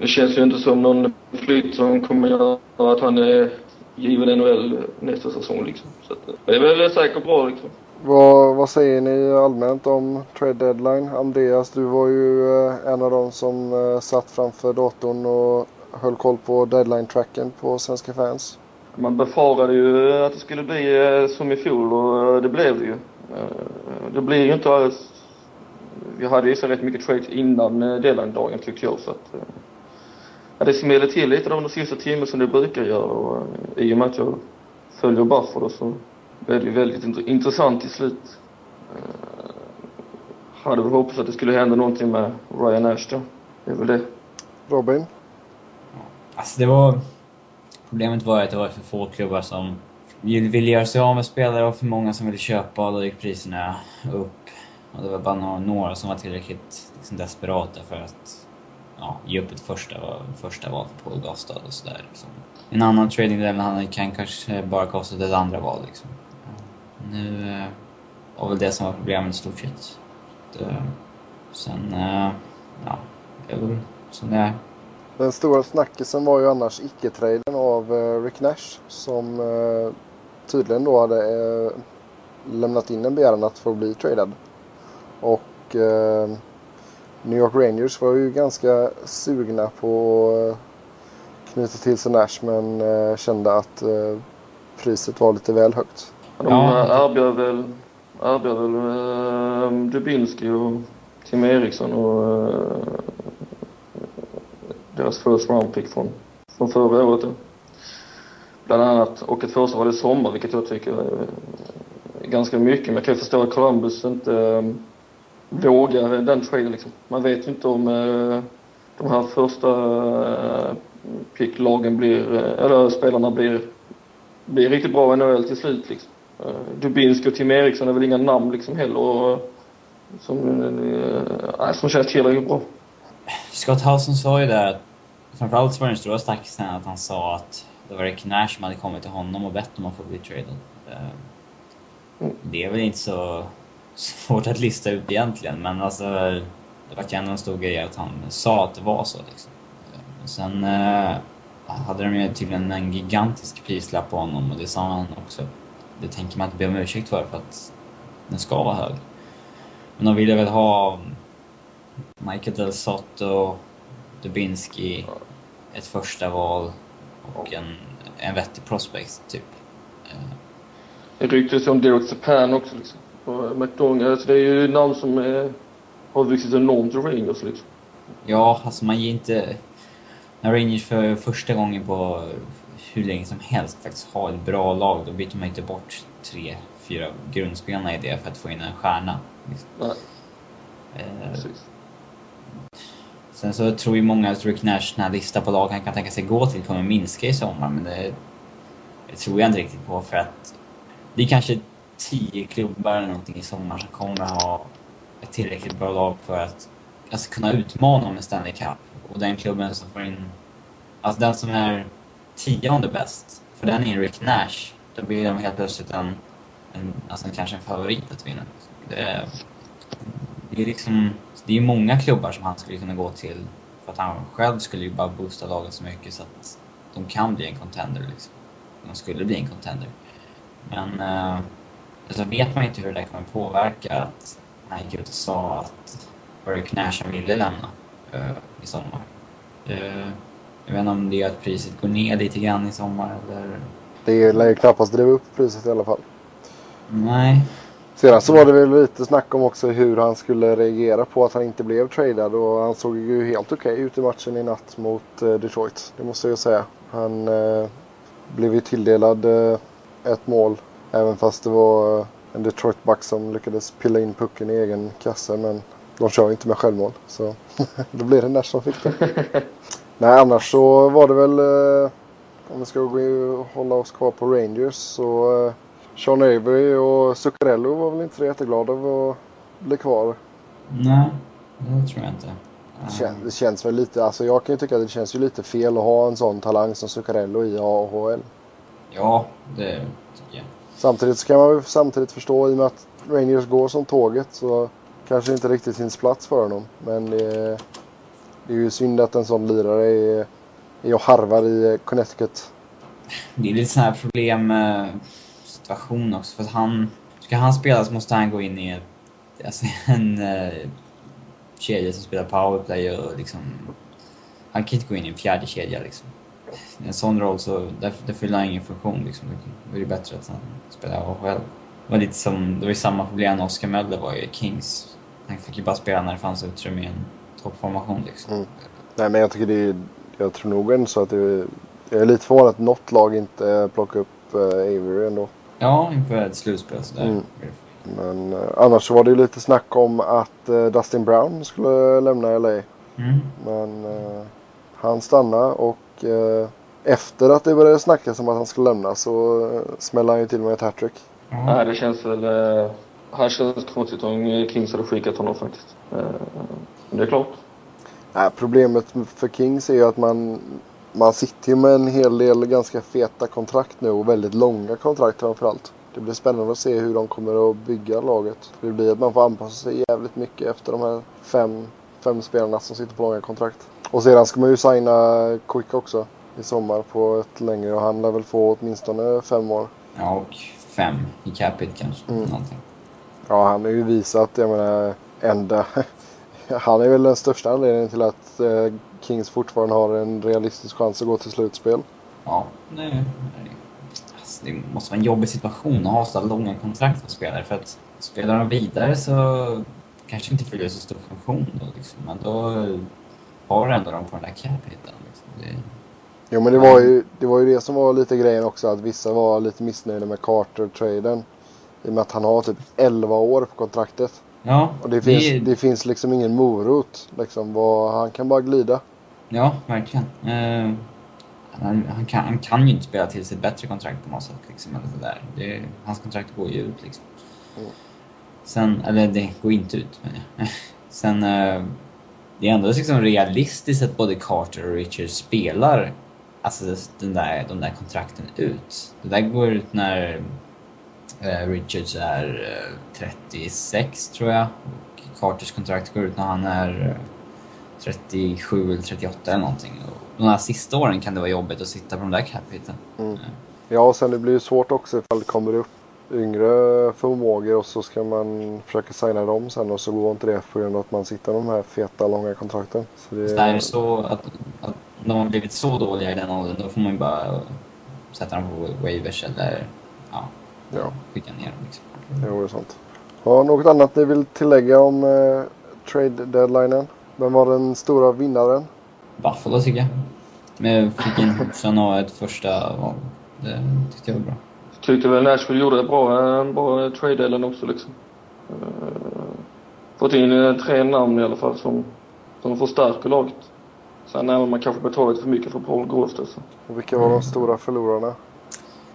det känns ju inte som någon flytt som kommer göra att han är given NHL nästa säsong liksom. Så att, det är väl säkert bra liksom. Vad, vad säger ni allmänt om trade deadline? Andreas, du var ju eh, en av dem som eh, satt framför datorn och höll koll på deadline-tracken på Svenska fans. Man befarade ju att det skulle bli eh, som i fjol och det blev det ju. Det blir ju inte alls... Vi hade ju så rätt mycket trades innan deadline-dagen tyckte jag så att... ja, det smäller till lite de sista timmen som det brukar göra och i och med att jag följer Buffalo så väldigt int- intressant till slut. Eh, hade väl hoppats att det skulle hända någonting med Ryan Nash då. Det är väl det. Robin? Alltså det var... Problemet var att det var för få klubbar som ville göra sig av med spelare och för många som ville köpa och då gick priserna upp. Och det var bara några, som var tillräckligt liksom, desperata för att ja, ge upp ett första, första val på Paul Gastad och sådär. Liksom. En annan trading level han kan kanske bara kostat ett andra val liksom. Nu eh, var väl det som var problemet i stort sett. Sen, eh, ja, det är väl som det är. Den stora snackisen var ju annars icke-traden av eh, Rick Nash som eh, tydligen då hade eh, lämnat in en begäran att få bli tradad. Och eh, New York Rangers var ju ganska sugna på att knyta till sig Nash men eh, kände att eh, priset var lite väl högt. De Ja. erbjöd väl, erbjöd väl eh, Dubinski och Tim Eriksson och eh, deras first round pick från, från förra året. Då. Bland annat. Och ett första val i sommar, vilket jag tycker är ganska mycket. Men jag kan ju förstå att Columbus inte eh, vågar den traden liksom. Man vet ju inte om eh, de här första eh, picklagen blir, eh, eller spelarna blir, blir riktigt bra i NHL till slut liksom. Eh, Dubinski och Tim Eriksson är väl inga namn liksom heller och, som, eh, som känns tillräckligt bra. Scott Housen sa ju att framförallt så var den stora snackisen att han sa att det var Rick Nash som hade kommit till honom och bett om att få bli traded. Eh, Det är väl inte så svårt att lista ut egentligen men alltså det var ju ändå en stor grej att han sa att det var så liksom. Eh, Sen eh, hade de ju tydligen en gigantisk prislapp på honom och det sa han också. Det tänker man inte be om ursäkt för för att den ska vara hög. Men de ville väl ha Michael Del Sotto, Dubinski, ett första val och en, en vettig prospect, typ. Det ryktas ju om Derek Japan också liksom. Och McDonald, alltså det är ju namn som eh, har vuxit enormt i Rangers liksom. Ja, alltså man ger inte... När Rangers för första gången på hur länge som helst faktiskt har ett bra lag, då byter man inte bort tre, fyra grundspelarna i det för att få in en stjärna. Liksom. Nej, Eh, precis. Sen så tror ju många att Rick Nash, den här listan på lag han kan tänka sig gå till, kommer minska i sommar, men det, det tror jag inte riktigt på för att det är kanske tio klubbar eller någonting i sommar som kommer ha ett tillräckligt bra lag för att alltså, kunna utmana om en Stanley Cup. Och den klubben som får in, alltså den som är tionde bäst, för den är Rick Nash, då blir de helt plötsligt en, en alltså kanske en favorit att vinna. Det är, det är liksom, det är många klubbar som han skulle kunna gå till för att han själv skulle ju bara boosta laget så mycket så att de kan bli en contender liksom. De skulle bli en contender. Men eh, alltså vet man inte hur det där kommer påverka att han gick ut och sa att Rick Nash ville lämna eh, i sommar. Eh, jag vet inte om det gör att priset går ner lite grann i sommar eller... Det lär ju knappast driva upp priset i alla fall. Nej. Sedan så var det väl lite snack om också hur han skulle reagera på att han inte blev tradad och han såg ju helt okej ut i matchen i natt mot eh, Detroit. Det måste jag ju säga. Han eh, blev ju tilldelad eh, ett mål även fast det var eh, en Detroit back som lyckades pilla in pucken i egen kasse men de kör ju inte med självmål så då blir det Nash som fick det. Nej annars så var det väl eh, om vi ska gå hålla oss kvar på Rangers så eh, Sean Avery och Zuccarello var väl inte så jätteglada över att bli kvar. Nej, det tror jag inte. Det, kän, det känns väl lite, alltså jag kan ju tycka att det känns ju lite fel att ha en sån talang som Zuccarello i AHL. Ja, det tycker jag. Samtidigt så kan man ju samtidigt förstå i och med att Rangers går som tåget så kanske det inte riktigt finns plats för honom. Men det det är ju synd att en sån lirare är, är och harvar i eh, Connecticut. Det är lite sån här problem eh, situation också för att han, ska han spela så måste han gå in i alltså en uh, kedja som spelar powerplay och liksom, han kan inte gå in i en fjärde kedja liksom. I en sån roll så, där, där fyller han ingen funktion liksom. Då är det bättre att han spelar AHL. Det var lite som, det var ju samma problem när Oscar Möller var i Kings. Han fick ju bara spela när det fanns utrymme i en toppformation liksom. Mm. Nej men jag tycker det är, jag tror nog ändå så att det Jag är lite förvånad att något lag inte plockar upp uh, Avery ändå. Ja, inför ett slutspel sådär. Mm. Men uh, annars var det ju lite snack om att uh, Dustin Brown skulle lämna LA. Mm. Men han stannade och efter att det började snackas om att han skulle lämna så smällde han ju till med ett hattrick. Ja. Nej, det känns väl... Här känns det konstigt om Kings hade skickat honom faktiskt. Men det är klart. Nej, problemet för Kings är ju att man, man sitter ju med en hel del ganska feta kontrakt nu och väldigt långa kontrakt framförallt. Det blir spännande att se hur de kommer att bygga laget. Det blir att man får anpassa sig jävligt mycket efter de här fem, fem spelarna som sitter på långa kontrakt. Och sedan ska man ju signa Quick också i sommar på ett längre och han lär väl få åtminstone fem år. Ja, och fem i capita kanske. Mm. Någonting. Ja, han har ju visat, jag menar, ända... han är väl den största anledningen till att eh, Kings fortfarande har en realistisk chans att gå till slutspel. Ja, nej. Alltså, det måste vara en jobbig situation att ha så långa kontrakt för spelare. För att spelar de vidare så kanske inte fyller så stor funktion då liksom. Men då har du ändå dem på den där capiten. Liksom. Det... Jo men det var, ju, det var ju det som var lite grejen också att vissa var lite missnöjda med Carter-traden. I och med att han har typ 11 år på kontraktet. Ja. Och det finns, det... det finns liksom ingen morot. Liksom, vad, han kan bara glida. Ja, verkligen. Uh, han, han, kan, han kan ju inte spela till sig ett bättre kontrakt på något sätt. Liksom, eller det där. Det, hans kontrakt går ju ut liksom. Mm. Sen, eller det går inte ut men jag. Sen, uh, det är ändå liksom realistiskt att både Carter och Richard spelar alltså den där, de där kontrakten ut. Det där går ut när Richards är eh, 36 tror jag. Och Carters kontrakt går ut när han är eh, 37 eller 38 eller någonting. Och de här sista åren kan det vara jobbigt att sitta på de där capiten. Mm. Ja, och sen det blir ju svårt också ifall det kommer upp yngre förmågor och så ska man försöka signa dem sen och så går inte det på grund av att man sitter med de här feta långa kontrakten. Så det, är... det så att, att de har blivit så dåliga i den åldern, då får man ju bara sätta dem på waivers eller ja, skicka ner dem. Liksom. Jo, det är sant. Ja, något annat ni vill tillägga om eh, trade-deadlinen? Vem var den stora vinnaren? Buffalo tycker jag. Med fick in Houston och ett första val. Det tyckte jag var bra. Jag tyckte väl Nashville gjorde en bra, en bra trade-delen också liksom. Uh, fått in uh, tre namn i alla fall som, som förstärker laget. Sen även man kanske betalat för mycket för Paul alltså. Och vilka var de stora förlorarna?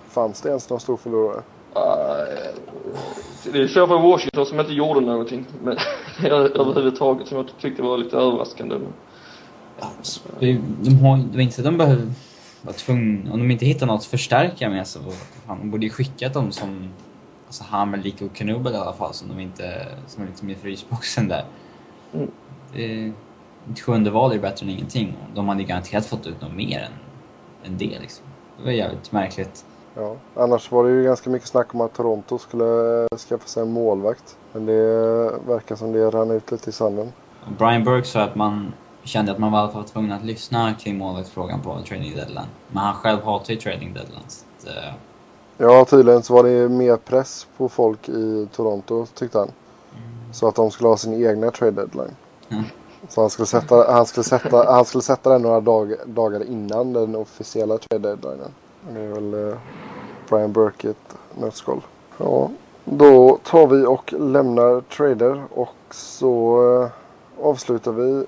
Fanns det ens någon stor förlorare? Uh, det är fall Washington som inte gjorde någonting. Men överhuvudtaget som jag tyckte var lite överraskande. Men, de, har, det var inte så att de behöver vara tvungna, om de inte hittar något att förstärka med så fan, de borde ju skickat dem som alltså Hammerlik och Knubel i alla fall som de inte, som är liksom i frysboxen där. Mm. Det, ett sjunde val är bättre än ingenting. De hade garanterat fått ut något mer än, än det liksom. Det var jävligt märkligt. Ja, annars var det ju ganska mycket snack om att Toronto skulle skaffa sig en målvakt. Men det verkar som det rann ut lite i sanden. Brian Burke sa att man kände att man var tvungen att lyssna kring målvaktsfrågan på trading deadline. Men han själv hatar ju trading deadlines. Det... Eh, ja, tydligen så var det mer press på folk i Toronto tyckte han. Mm. Så att de skulle ha sin egna trade deadline. Mm. Så han skulle sätta, han skulle sätta, han skulle sätta den några dag, dagar innan den officiella trade deadlinen. Det är väl eh, Brian Burke i ett nötskal. Ja, då tar vi och lämnar trader och så eh, avslutar vi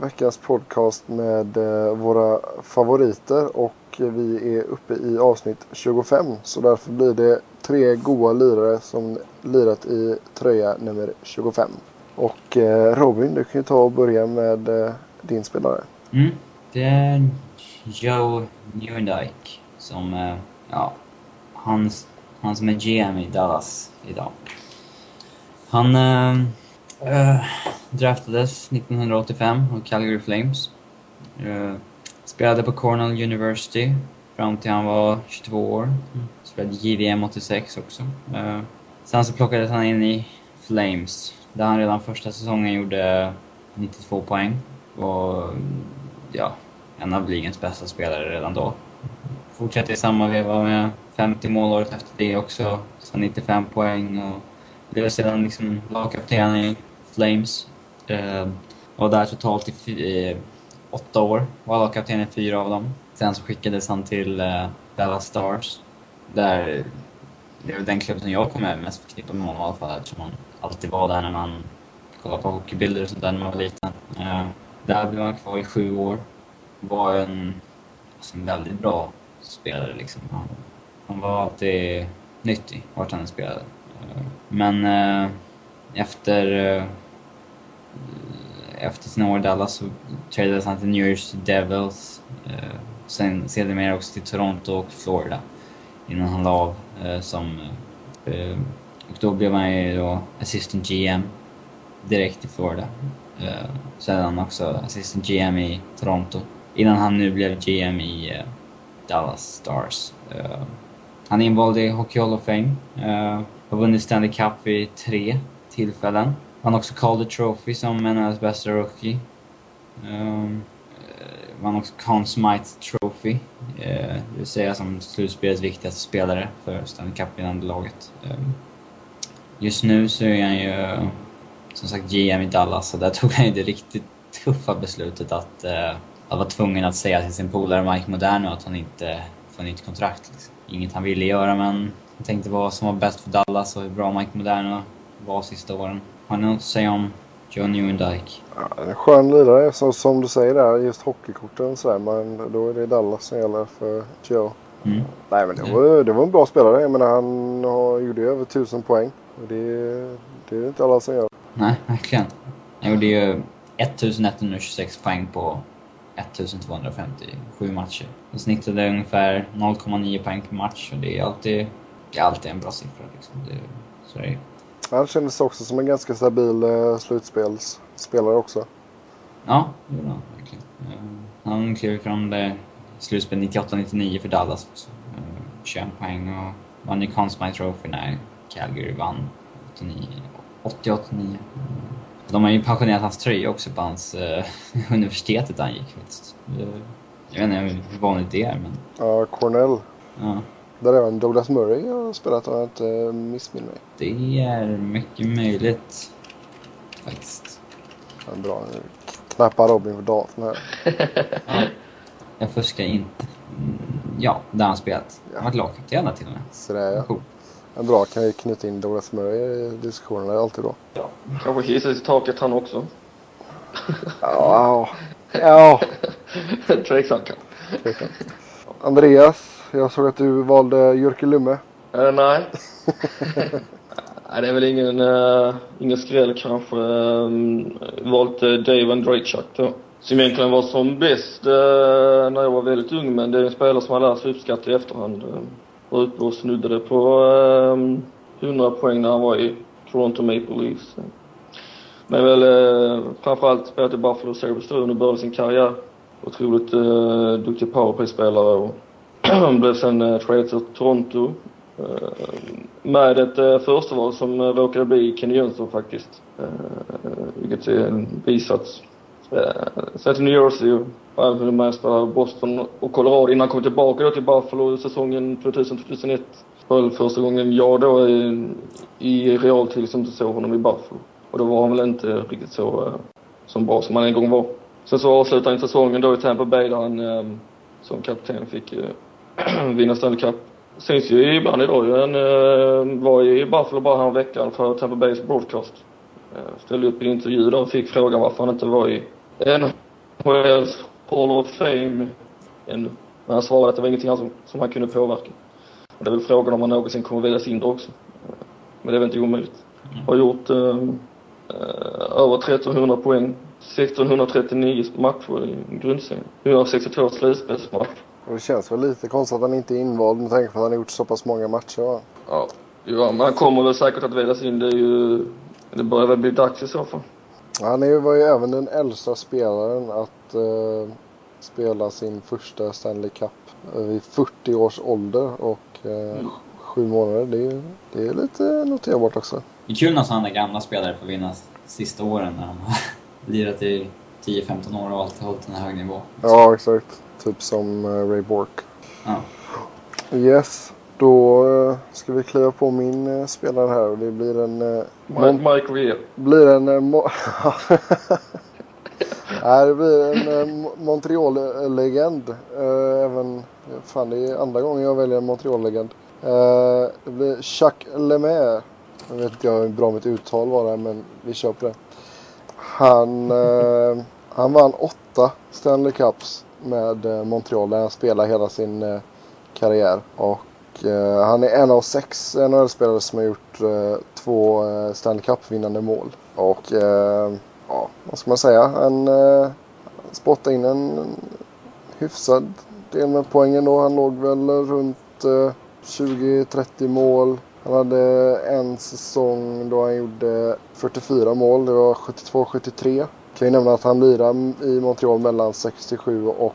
veckans podcast med eh, våra favoriter och vi är uppe i avsnitt 25 så därför blir det tre goa lirare som lirat i tröja nummer 25. Och Robin, du kan ju ta och börja med din spelare. Mm. Det är Joe Newendike som, eh, ja, han, han som är GM i Dallas idag. Han äh, draftades 1985 av Calgary Flames. Äh, spelade på Cornell University fram till han var 22 år. Spelade JVM 86 också. Äh, sen så plockades han in i Flames där han redan första säsongen gjorde 92 poäng. Och ja, en av ligans bästa spelare redan då. Fortsatte i samma veva med 50 mål året efter det också. sen 95 poäng och blev sedan liksom lagkapten i Flames. Eh, var där totalt i eh, åtta år. Var lagkapten i fyra av dem. Sen så skickades han till uh, Dallas Stars. Där, det är väl den klubb som jag kommer mest förknippa med honom i alla fall eftersom han alltid var där när man kollade på hockeybilder och sånt där när man var liten. Uh, där blev han kvar i sju år. Var en, alltså en väldigt bra spelare liksom. Han, han var alltid nyttig vart han spelade. Eh, men eh, efter eh, efter sina år i Dallas så tradades han till New Jersey Devils. Eh, sen sedermera också till Toronto och Florida innan han la av eh, som... Eh, och då blev han ju då assistant GM direkt i Florida. Eh, sedan också assistant GM i Toronto innan han nu blev GM i eh, Dallas Stars. Eh, han är invald i Hockey Hall of Fame. Uh, har vunnit Stanley Cup vid tre tillfällen. Han har också Calder Trophy som NHLs bästa rookie. Um, vann också Conn Smythe Trophy, det vill säga som slutspelets viktigaste spelare för Stanley Cup-vinnande laget. Ehm, just nu så är han ju som sagt GM i Dallas och där tog han ju det riktigt tuffa beslutet att, att vara tvungen att säga till sin polare Mike Moderno att han inte får nytt kontrakt. Liksom. Inget han ville göra men han tänkte vad som var bäst för Dallas och hur bra Mike Moderno var sista åren. Har ni något att säga om John Newendike? Ja, en skön lirare. Så, som du säger där, just hockeykorten och sådär. Men då är det Dallas som gäller för Joe. Mm. Nej men det var, det var en bra spelare. Jag menar han har, gjorde över tusen poäng. Och det, det är inte alla som gör. Nej, verkligen. Han gjorde ju 1126 poäng på 1257 matcher. Han snittade ungefär 0,9 poäng per match och det är alltid, det är alltid en bra siffra. Liksom. Det, så är det han kändes också som en ganska stabil uh, slutspelsspelare också. Ja, det gjorde han verkligen. Uh, han klev fram det slutspel 98-99 för Dallas också. Uh, 21 poäng och vann ju Conn Smythe Trophy när Calgary vann 88-89. De har ju pensionerat hans tröja också på hans uh, universitetet där han gick faktiskt. Jag vet inte hur vanligt det är men... Ja, Cornell. Ja. Där även Douglas Murray har spelat om jag inte missminner mig. Det är mycket möjligt. Faktiskt. En bra knappa Robin för datorn här. ja, jag fuskar inte. Mm, ja, där har han spelat. Han har varit lagkapten till och med. Sådär ja. Cool. En bra kan vi knyta in Douglas Murray i diskussionerna alltid då. Ja. Kanske hissar i taket han också. ja. Ja. Tveksam kanske. Andreas, jag såg att du valde Jörke Lumme. Uh, nej. nej, det är väl ingen, uh, ingen skräll kanske. Um, valt uh, Dave Andrejchuk då. Som egentligen var som bäst uh, när jag var väldigt ung, men det är en spelare som har lärt sig uppskatta i efterhand. Var uppe och snuddade på ehm, 100 poäng när han var i Toronto Maple Leafs. Men väl uh, framförallt spelat i Buffalo Sabres då under början av sin karriär. Otroligt eh, uh, duktig powerplay-spelare och blev sen eh, uh, traded till Toronto. Uh, med ett uh, förstaval som uh, råkade bli Kenny Jönsson faktiskt. Uh, vilket är en bisats. Eh, Sen till New Jersey och även med spelade Boston och Colorado innan han kom tillbaka då till Buffalo säsongen 2000-2001. Spelade första gången jag då i, i realtid som såg honom i Buffalo. Och då var han väl inte riktigt så, eh, som bra som han en gång var. Sen så avslutade han säsongen då i Tampa Bay där han eh, som kapten fick vinna Stanley Cup. Syns ju ibland idag ju. Han var i Buffalo bara här veckan för Tampa Bays broadcast. Ställde upp i en intervju där och fick frågan varför han inte var i NHLs Hall of Fame ännu. Men han svarade att det var ingenting han som, som han kunde påverka. Och det är väl frågan om han någonsin kommer väljas in då också. Men det är väl inte omöjligt. Har gjort uh, över 1300 poäng 1639 matcher i grundserien. 162 slutspelsmatcher. Det känns väl lite konstigt att han inte är invald med tanke på att han har gjort så pass många matcher va? Ja. Ja, men han kommer väl säkert att väljas in. Det är ju... Det börjar väl bli dags i så fall. Han är, var ju även den äldsta spelaren att uh, spela sin första Stanley Cup vid 40 års ålder och uh, mm. sju månader. Det är, det är lite noterbart också. Det är kul när sådana gamla spelare får vinna sista åren när de har lirat i 10-15 år och alltid hållit en hög nivå. Ja, exakt. Typ som uh, Ray Bork. Ja. Yes. Då uh, ska vi kliva på min uh, spelare här och det blir en... Uh, Mike, Mike Real. Blir en... Nej, det blir en eh, Montreal-legend. Eh, även, fan det är andra gången jag väljer en Montreal-legend. Eh, det blir Chuck Lemaire. Jag vet inte hur bra mitt uttal var där, men vi kör på det. Han, eh, han vann åtta Stanley Cups med eh, Montreal där han spelade hela sin eh, karriär. Och eh, han är en av sex NHL-spelare som har gjort eh, två eh, Stanley Cup-vinnande mål. Och eh, ja, vad ska man säga? Han eh, spottade in en hyfsad del med poängen då. Han låg väl runt eh, 20-30 mål. Han hade en säsong då han gjorde 44 mål. Det var 72-73. Kan ju nämna att han lirade i Montreal mellan 67 och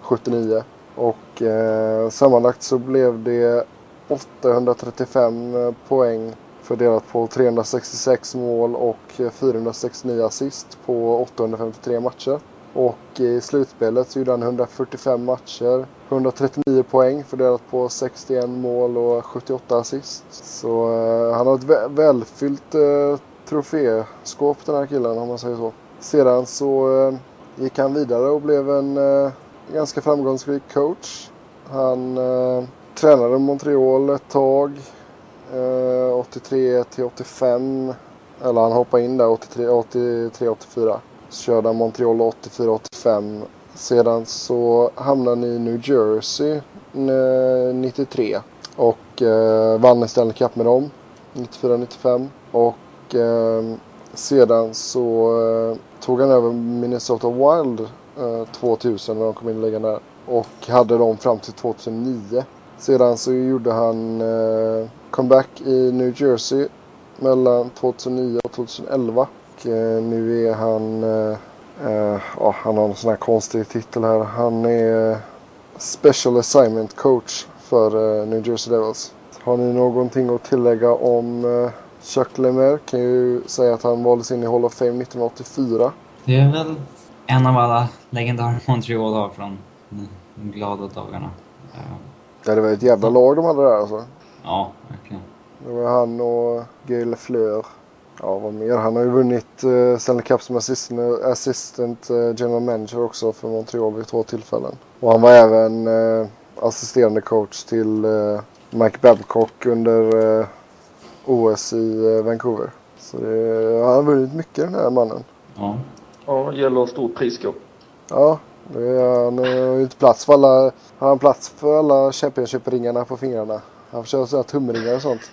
79. Och eh, sammanlagt så blev det 835 eh, poäng fördelat på 366 mål och 469 assist på 853 matcher. Och i slutspelet så gjorde han 145 matcher, 139 poäng fördelat på 61 mål och 78 assist. Så eh, han har ett vä välfyllt eh, troféskåp den här killen om man säger så. Sedan så eh, gick han vidare och blev en eh, ganska framgångsrik coach. Han eh, tränade Montreal ett tag. Eh, 83 till 85. Eller han hoppade in där 83-84. Så körde han Montreal 84 85. Sedan så hamnade han i New Jersey eh, 93. Och eh, vann en Stanley Cup med dem. 94-95. Och eh, sedan så eh, tog han över Minnesota Wild Eh, 2000 när de kom in i ligan där. Och hade dem fram till 2009. Sedan så gjorde han eh, comeback i New Jersey mellan 2009 och 2011. Och eh, nu är han, eh, eh, ja, han har en sån här konstig titel här. Han är eh, Special Assignment Coach för eh, New Jersey Devils. Har ni någonting att tillägga om eh, Chuck Lemaire? Kan ju säga att han valdes in i Hall of Fame 1984. Det är väl en av alla legendarer Montreal har från de glada dagarna. Eh, Ja, det var ett jävla lag de hade där alltså. Ja, verkligen. Det var han och Guy Lafleur. Ja, vad mer? Han har ju vunnit uh, Stanley Cup som assistant, assistant uh, general manager också för Montreal vid två tillfällen. Och han var även uh, assisterande coach till uh, Mike Babcock under uh, OS i uh, Vancouver. Så det, han har vunnit mycket den här mannen. Ja. Ja, gäller stort prisskåp. Ja, det är, han har inte plats för alla, har han plats för alla Championship-ringarna på fingrarna. Han får köra tumringar och sånt.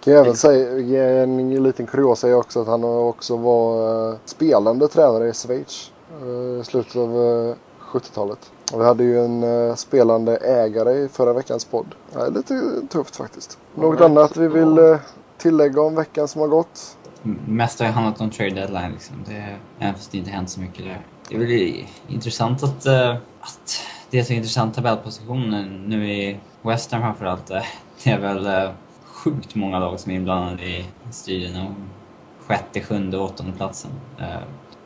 Kan jag även säga, ge en liten kuriosa är också att han också var uh, spelande tränare i Schweiz uh, i slutet av uh, 70-talet. Och vi hade ju en spelande ägare i förra veckans podd. Ja, lite tufft faktiskt. Något annat vi vill tillägga om veckan som har gått? Mest har ju handlat om trade deadline liksom. Det, även fast det inte hänt så mycket där. Det är väl intressant att, uh, att det är så intressant tabellposition nu i Western framförallt. Det är väl sjukt många lag som är inblandade i striden om sjätte, sjunde och åttonde platsen.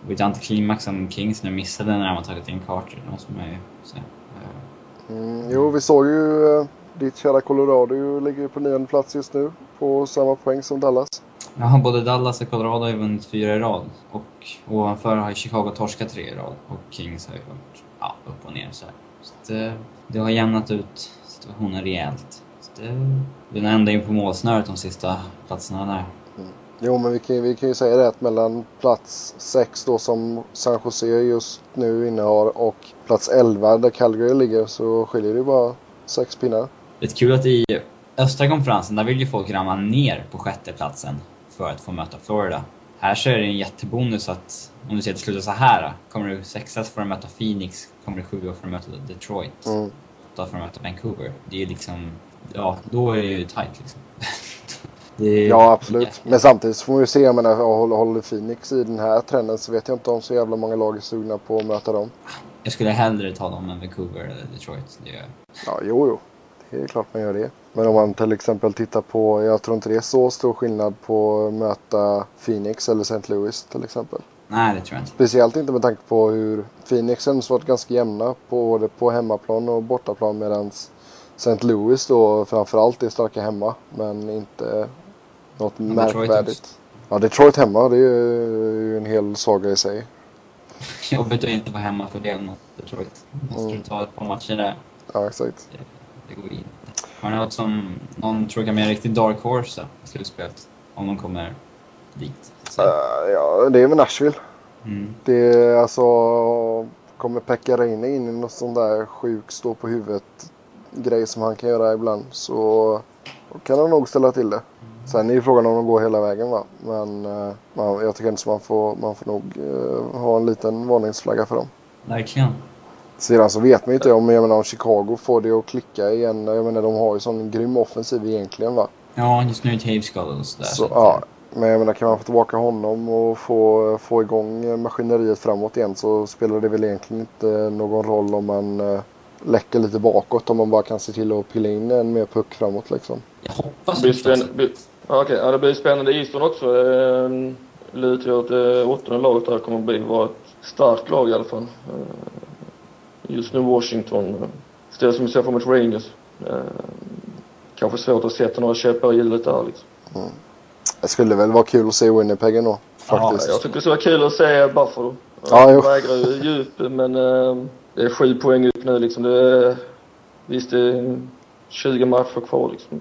Var ett antiklimax som Kings nu missade när de har tagit in Carter. Det måste man ju säga. Mm, jo, vi såg ju ditt kära Colorado ligger på nionde plats just nu på samma poäng som Dallas. Ja, både Dallas och Colorado har ju vunnit fyra i rad. Och ovanför har Chicago torskat tre i rad. Och Kings har ju varit ja, upp och ner så. Så det, det har jämnat ut situationen rejält. Det, vi är ända in på målsnöret de sista platserna där. Mm. Jo, men vi kan, vi kan ju säga det att mellan plats 6 då som San Jose just nu innehar och plats 11 där Calgary ligger så skiljer det bara sex pinnar. Det är kul att i östra konferensen där vill ju folk ramla ner på sjätte platsen för att få möta Florida. Här så är det en jättebonus att om du ser att det slutar så här. Kommer du sexa så får du möta Phoenix, kommer du sjua får du möta Detroit. Mm. Åtta får du möta Vancouver. Det är liksom ja, då är det ju tight liksom. är, ja, absolut. Ja. Men samtidigt får man ju se, jag menar, håller, håller Phoenix i den här trenden så vet jag inte om så jävla många lag är sugna på att möta dem. Jag skulle hellre ta dem än Vancouver eller Detroit. Det gör Ja, jo, jo. Det är klart man gör det. Men om man till exempel tittar på, jag tror inte det är så stor skillnad på att möta Phoenix eller St. Louis till exempel. Nej, det tror jag inte. Speciellt inte med tanke på hur Phoenix har varit ganska jämna på både på hemmaplan och bortaplan medans St. Louis då framförallt är starka hemma men inte Något Detroit märkvärdigt. Ja, Detroit hemma, det är ju en hel saga i sig. Jobbigt att inte vara hemma för det mot Detroit. Måste Mm. du ta ett par matcher där. Ja, exakt. Det går inte. Har ni något som någon tror kan bli en riktig dark horse då, i slutspelet? Om de kommer dit. Så. Uh, ja, det är väl Nashville. Mm. Det är alltså... Kommer Pekka Reine in i något sånt där sjuk stå på huvudet grej som han kan göra ibland så kan han nog ställa till det. Sen är ju frågan om de går hela vägen va. Men eh, man, jag tycker inte man får, man får nog eh, ha en liten varningsflagga för dem. Verkligen. Sedan så vet man ju inte om, jag menar, om Chicago får det att klicka igen. Jag menar de har ju sån grym offensiv egentligen va. Ja, just nu är Taves skadad och sådär. Så, att, ja, men jag menar kan man få tillbaka honom och få, få igång maskineriet framåt igen så spelar det väl egentligen inte någon roll om man eh, läcker lite bakåt om man bara kan se till att pilla in en mer puck framåt liksom. Jag hoppas Det blir förstås. spännande. blir- Ja, okej. Ja, det blir spännande i Eastern också. Eh, Lutar jag att det åttonde laget där kommer att bli vara ett starkt lag i alla fall. Eh, Just nu Washington. eh, Ställs som vi ser fram emot Rangers. Eh, Kanske svårt att sätta några käppar i hjulet där liksom. Det skulle väl vara kul att se Winnipeg ändå faktiskt. Jag tycker det skulle vara kul att se Buffalo. Ja, jo. Vägrar ju djup, men eh, det är sju poäng upp nu liksom. Det är, visst, det är 20 matcher kvar liksom.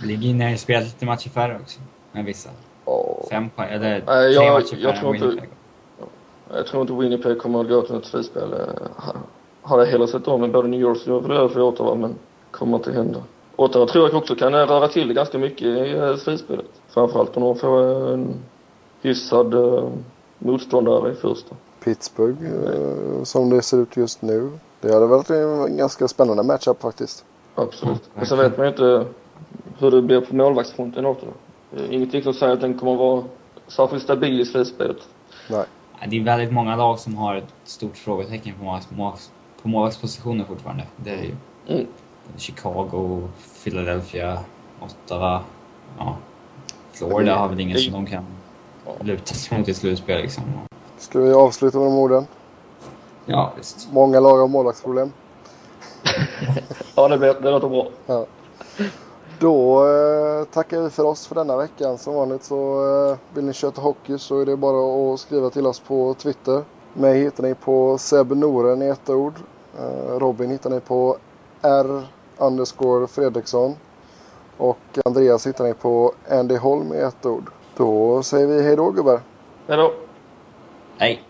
Det ligger inne i spelet lite matcher färre också. Med vissa. Ja. Fem poäng, eller Nej, tre jag- matcher jag färre tror än inte- Winnipeg. Jag tror inte Winnipeg kommer att gå till något slutspel. Eh, Hade jag hellre sett om med både New York och för för Ottawa, men kommer inte hända. Ottawa tror jag också kan eh, röra till det ganska mycket i eh, slutspelet. Framförallt om de får en hyfsad eh, motståndare i första. Pittsburgh eh, som det ser ut just nu. Det hade varit en ganska spännande matchup faktiskt. Absolut. Men sen vet man ju inte hur det blir på målvaktsfronten är Ingenting som säger att den kommer att vara särskilt stabil i slutspelet. Nej. Det är väldigt många lag som har ett stort frågetecken på, på målvaktspositioner fortfarande. Det är ju Mm. Chicago, Philadelphia, Ottawa. Ja. Florida har väl ingen som de kan luta sig mot i slutspel liksom. Ska vi avsluta med de orden? Ja, visst. Många lag har målvaktsproblem. Ja, det, blir, det låter bra. Ja. Då eh, tackar vi för oss för denna veckan. Som vanligt så eh, vill ni köta hockey så är det bara att skriva till oss på Twitter. Mig hittar ni på Seb Noren i ett ord. Eh, Robin hittar ni på R underscore Fredriksson. Och Andreas hittar ni på Andy Holm i ett ord. Då säger vi hej då gubbar. Hej då. Hej!